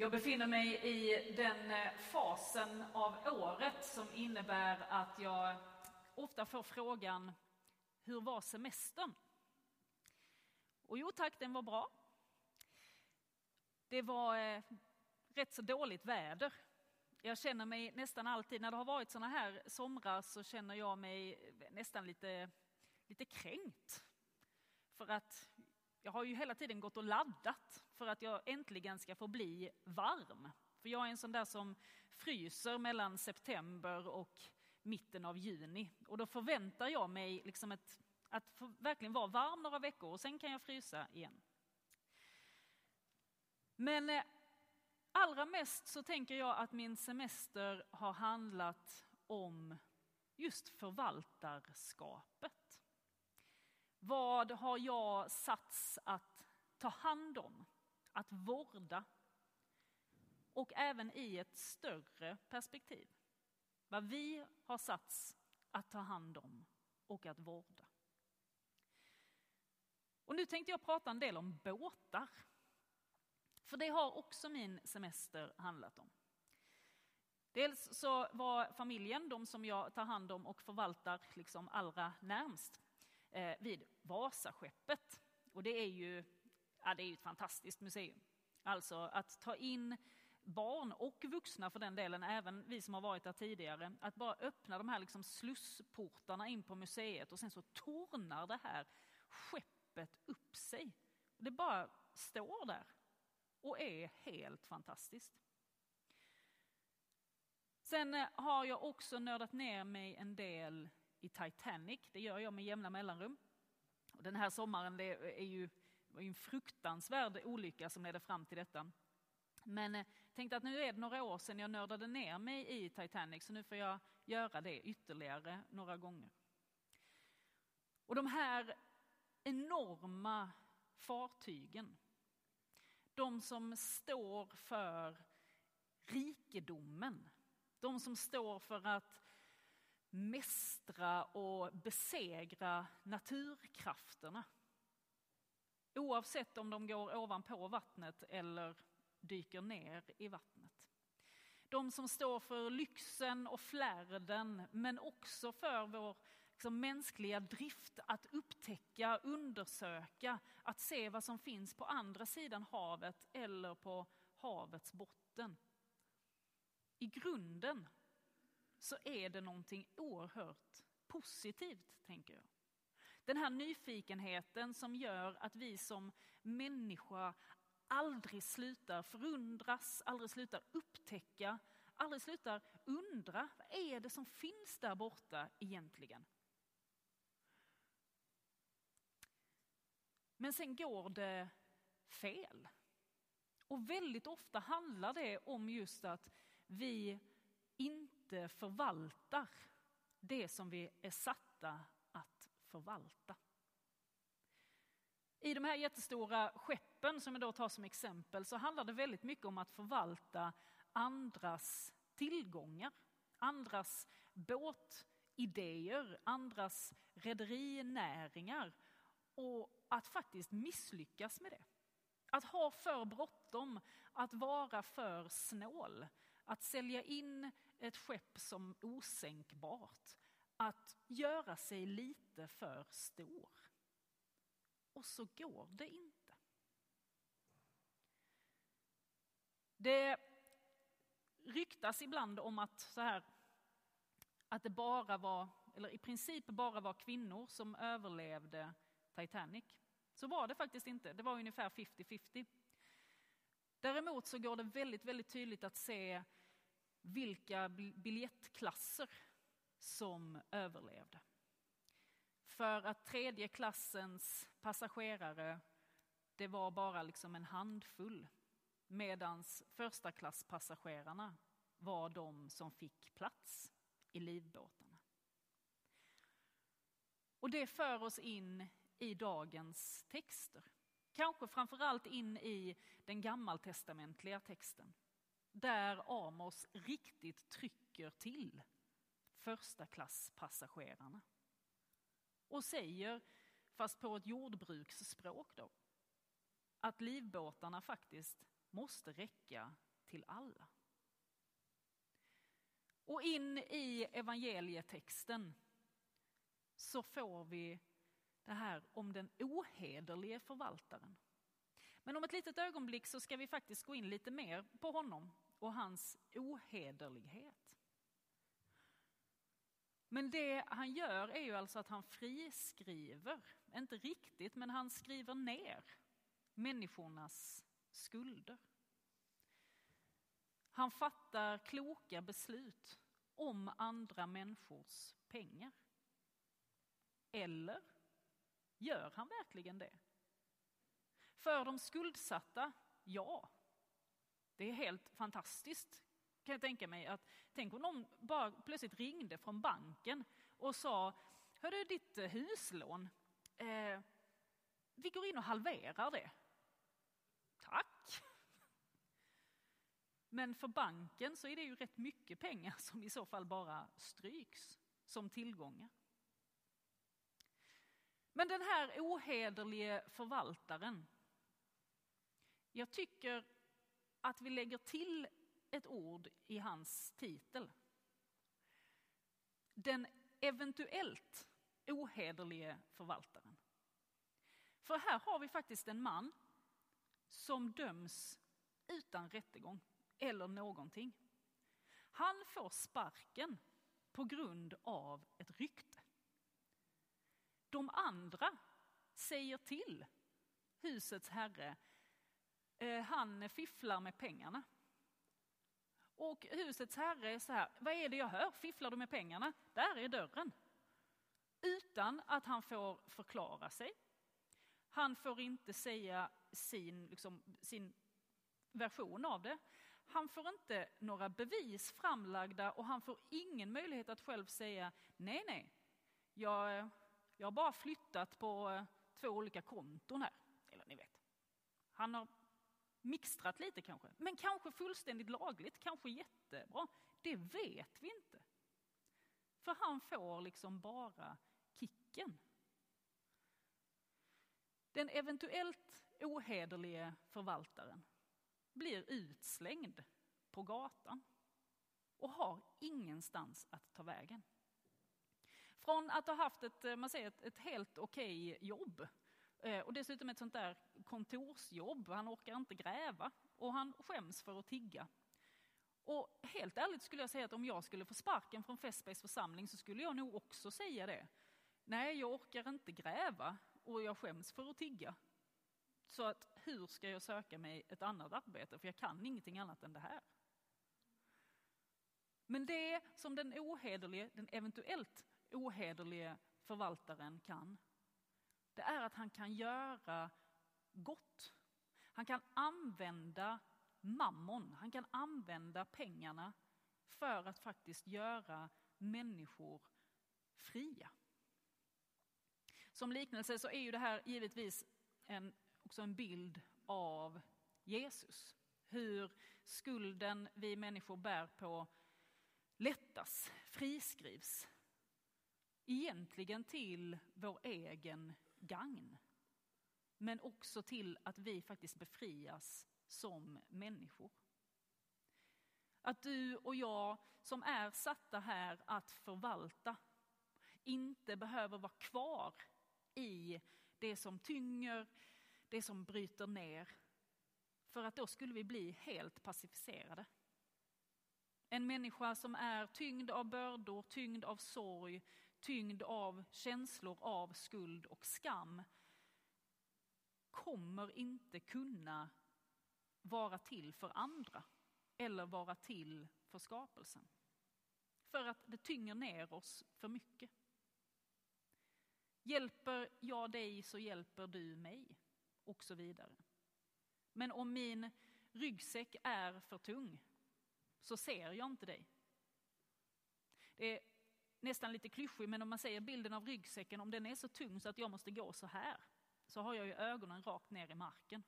Jag befinner mig i den eh, fasen av året som innebär att jag ofta får frågan Hur var semestern? Och jo tack, den var bra. Det var eh, rätt så dåligt väder. Jag känner mig nästan alltid, när det har varit sådana här somrar så känner jag mig eh, nästan lite, lite kränkt. För att jag har ju hela tiden gått och laddat för att jag äntligen ska få bli varm. För jag är en sån där som fryser mellan september och mitten av juni. Och då förväntar jag mig liksom ett, att verkligen vara varm några veckor och sen kan jag frysa igen. Men eh, allra mest så tänker jag att min semester har handlat om just förvaltarskapet. Vad har jag satts att ta hand om, att vårda? Och även i ett större perspektiv. Vad vi har satts att ta hand om och att vårda. Och nu tänkte jag prata en del om båtar. För det har också min semester handlat om. Dels så var familjen, de som jag tar hand om och förvaltar liksom allra närmst, eh, vid Vasaskeppet. Och det är ju ja, det är ett fantastiskt museum. Alltså att ta in barn och vuxna för den delen, även vi som har varit där tidigare, att bara öppna de här liksom slussportarna in på museet och sen så tornar det här skeppet upp sig. Det bara står där och är helt fantastiskt. Sen eh, har jag också nördat ner mig en del i Titanic. Det gör jag med jämna mellanrum. Och den här sommaren det är ju, var ju en fruktansvärd olycka som ledde fram till detta. Men jag eh, tänkte att nu är det några år sedan jag nördade ner mig i Titanic så nu får jag göra det ytterligare några gånger. Och de här enorma fartygen, de som står för rikedomen, de som står för att mästra och besegra naturkrafterna. Oavsett om de går ovanpå vattnet eller dyker ner i vattnet. De som står för lyxen och flärden men också för vår liksom, mänskliga drift att upptäcka, undersöka, att se vad som finns på andra sidan havet eller på havets botten. I grunden så är det någonting oerhört positivt, tänker jag. Den här nyfikenheten som gör att vi som människa aldrig slutar förundras, aldrig slutar upptäcka, aldrig slutar undra vad är det som finns där borta egentligen. Men sen går det fel. Och väldigt ofta handlar det om just att vi inte förvaltar det som vi är satta att förvalta. I de här jättestora skeppen som jag då tar som exempel så handlar det väldigt mycket om att förvalta andras tillgångar, andras båtidéer, andras rederinäringar och att faktiskt misslyckas med det. Att ha för bråttom, att vara för snål, att sälja in ett skepp som osänkbart, att göra sig lite för stor. Och så går det inte. Det ryktas ibland om att så här att det bara var, eller i princip bara var kvinnor som överlevde Titanic. Så var det faktiskt inte, det var ungefär 50-50. Däremot så går det väldigt, väldigt tydligt att se vilka biljettklasser som överlevde. För att tredje klassens passagerare, det var bara liksom en handfull. Medan första klasspassagerarna var de som fick plats i livbåtarna. Och det för oss in i dagens texter. Kanske framförallt in i den gammaltestamentliga texten. Där Amos riktigt trycker till första klasspassagerarna. Och säger, fast på ett jordbruksspråk då, att livbåtarna faktiskt måste räcka till alla. Och in i evangelietexten så får vi det här om den ohederlige förvaltaren. Men om ett litet ögonblick så ska vi faktiskt gå in lite mer på honom och hans ohederlighet. Men det han gör är ju alltså att han friskriver, inte riktigt, men han skriver ner människornas skulder. Han fattar kloka beslut om andra människors pengar. Eller gör han verkligen det? För de skuldsatta, ja. Det är helt fantastiskt kan jag tänka mig. Att, tänk om någon bara plötsligt ringde från banken och sa, hörru ditt eh, huslån, eh, vi går in och halverar det. Tack! Men för banken så är det ju rätt mycket pengar som i så fall bara stryks som tillgångar. Men den här ohederlige förvaltaren, jag tycker att vi lägger till ett ord i hans titel. Den eventuellt ohederlige förvaltaren. För här har vi faktiskt en man som döms utan rättegång eller någonting. Han får sparken på grund av ett rykte. De andra säger till husets herre, Eh, han fifflar med pengarna. Och husets herre är så här, vad är det jag hör? Fifflar du med pengarna? Där är dörren. Utan att han får förklara sig. Han får inte säga sin, liksom, sin version av det. Han får inte några bevis framlagda och han får ingen möjlighet att själv säga nej, nej, jag, jag har bara flyttat på eh, två olika konton här. Eller ni vet. Han har mixtrat lite kanske, men kanske fullständigt lagligt, kanske jättebra. Det vet vi inte. För han får liksom bara kicken. Den eventuellt ohederlige förvaltaren blir utslängd på gatan och har ingenstans att ta vägen. Från att ha haft ett, eh, man säger, ett, ett helt okej okay jobb Eh, och dessutom ett sånt där kontorsjobb, han orkar inte gräva och han skäms för att tigga. Och helt ärligt skulle jag säga att om jag skulle få sparken från Fässbergs församling så skulle jag nog också säga det. Nej, jag orkar inte gräva och jag skäms för att tigga. Så att hur ska jag söka mig ett annat arbete? För jag kan ingenting annat än det här. Men det som den ohederlige, den eventuellt ohederlige förvaltaren kan, det är att han kan göra gott. Han kan använda mammon, han kan använda pengarna för att faktiskt göra människor fria. Som liknelse så är ju det här givetvis en, också en bild av Jesus. Hur skulden vi människor bär på lättas, friskrivs. Egentligen till vår egen gagn. Men också till att vi faktiskt befrias som människor. Att du och jag som är satta här att förvalta inte behöver vara kvar i det som tynger, det som bryter ner. För att då skulle vi bli helt pacificerade. En människa som är tyngd av bördor, tyngd av sorg, tyngd av känslor av skuld och skam kommer inte kunna vara till för andra eller vara till för skapelsen. För att det tynger ner oss för mycket. Hjälper jag dig så hjälper du mig och så vidare. Men om min ryggsäck är för tung så ser jag inte dig. Det är nästan lite klyschig, men om man säger bilden av ryggsäcken, om den är så tung så att jag måste gå så här, så har jag ju ögonen rakt ner i marken.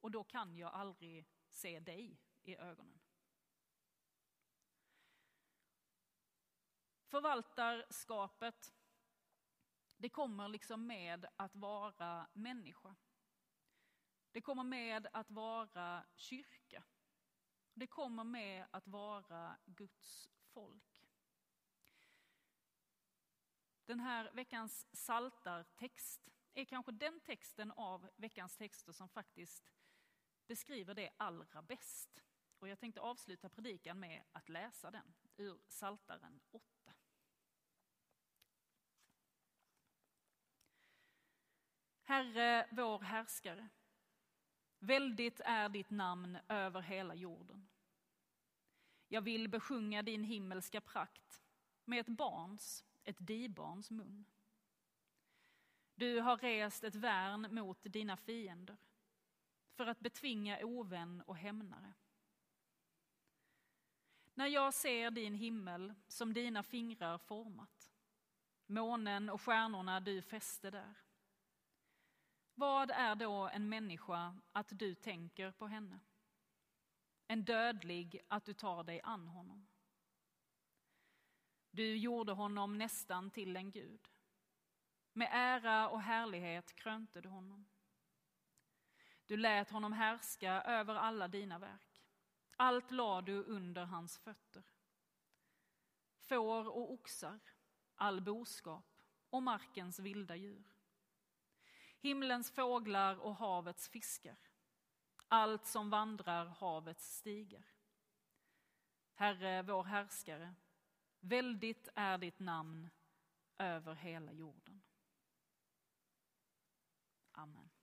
Och då kan jag aldrig se dig i ögonen. Förvaltarskapet, det kommer liksom med att vara människa. Det kommer med att vara kyrka. Det kommer med att vara Guds folk. Den här veckans saltartext är kanske den texten av veckans texter som faktiskt beskriver det allra bäst. Och jag tänkte avsluta predikan med att läsa den ur Saltaren 8. Herre, vår härskare, väldigt är ditt namn över hela jorden. Jag vill besjunga din himmelska prakt med ett barns, ett dibarns mun. Du har rest ett värn mot dina fiender för att betvinga ovän och hämnare. När jag ser din himmel som dina fingrar format, månen och stjärnorna du fäste där. Vad är då en människa att du tänker på henne? En dödlig att du tar dig an honom. Du gjorde honom nästan till en gud. Med ära och härlighet krönte du honom. Du lät honom härska över alla dina verk. Allt lade du under hans fötter. Får och oxar, all boskap och markens vilda djur. Himlens fåglar och havets fiskar. Allt som vandrar havets stigar. Herre, vår härskare, väldigt är ditt namn över hela jorden. Amen.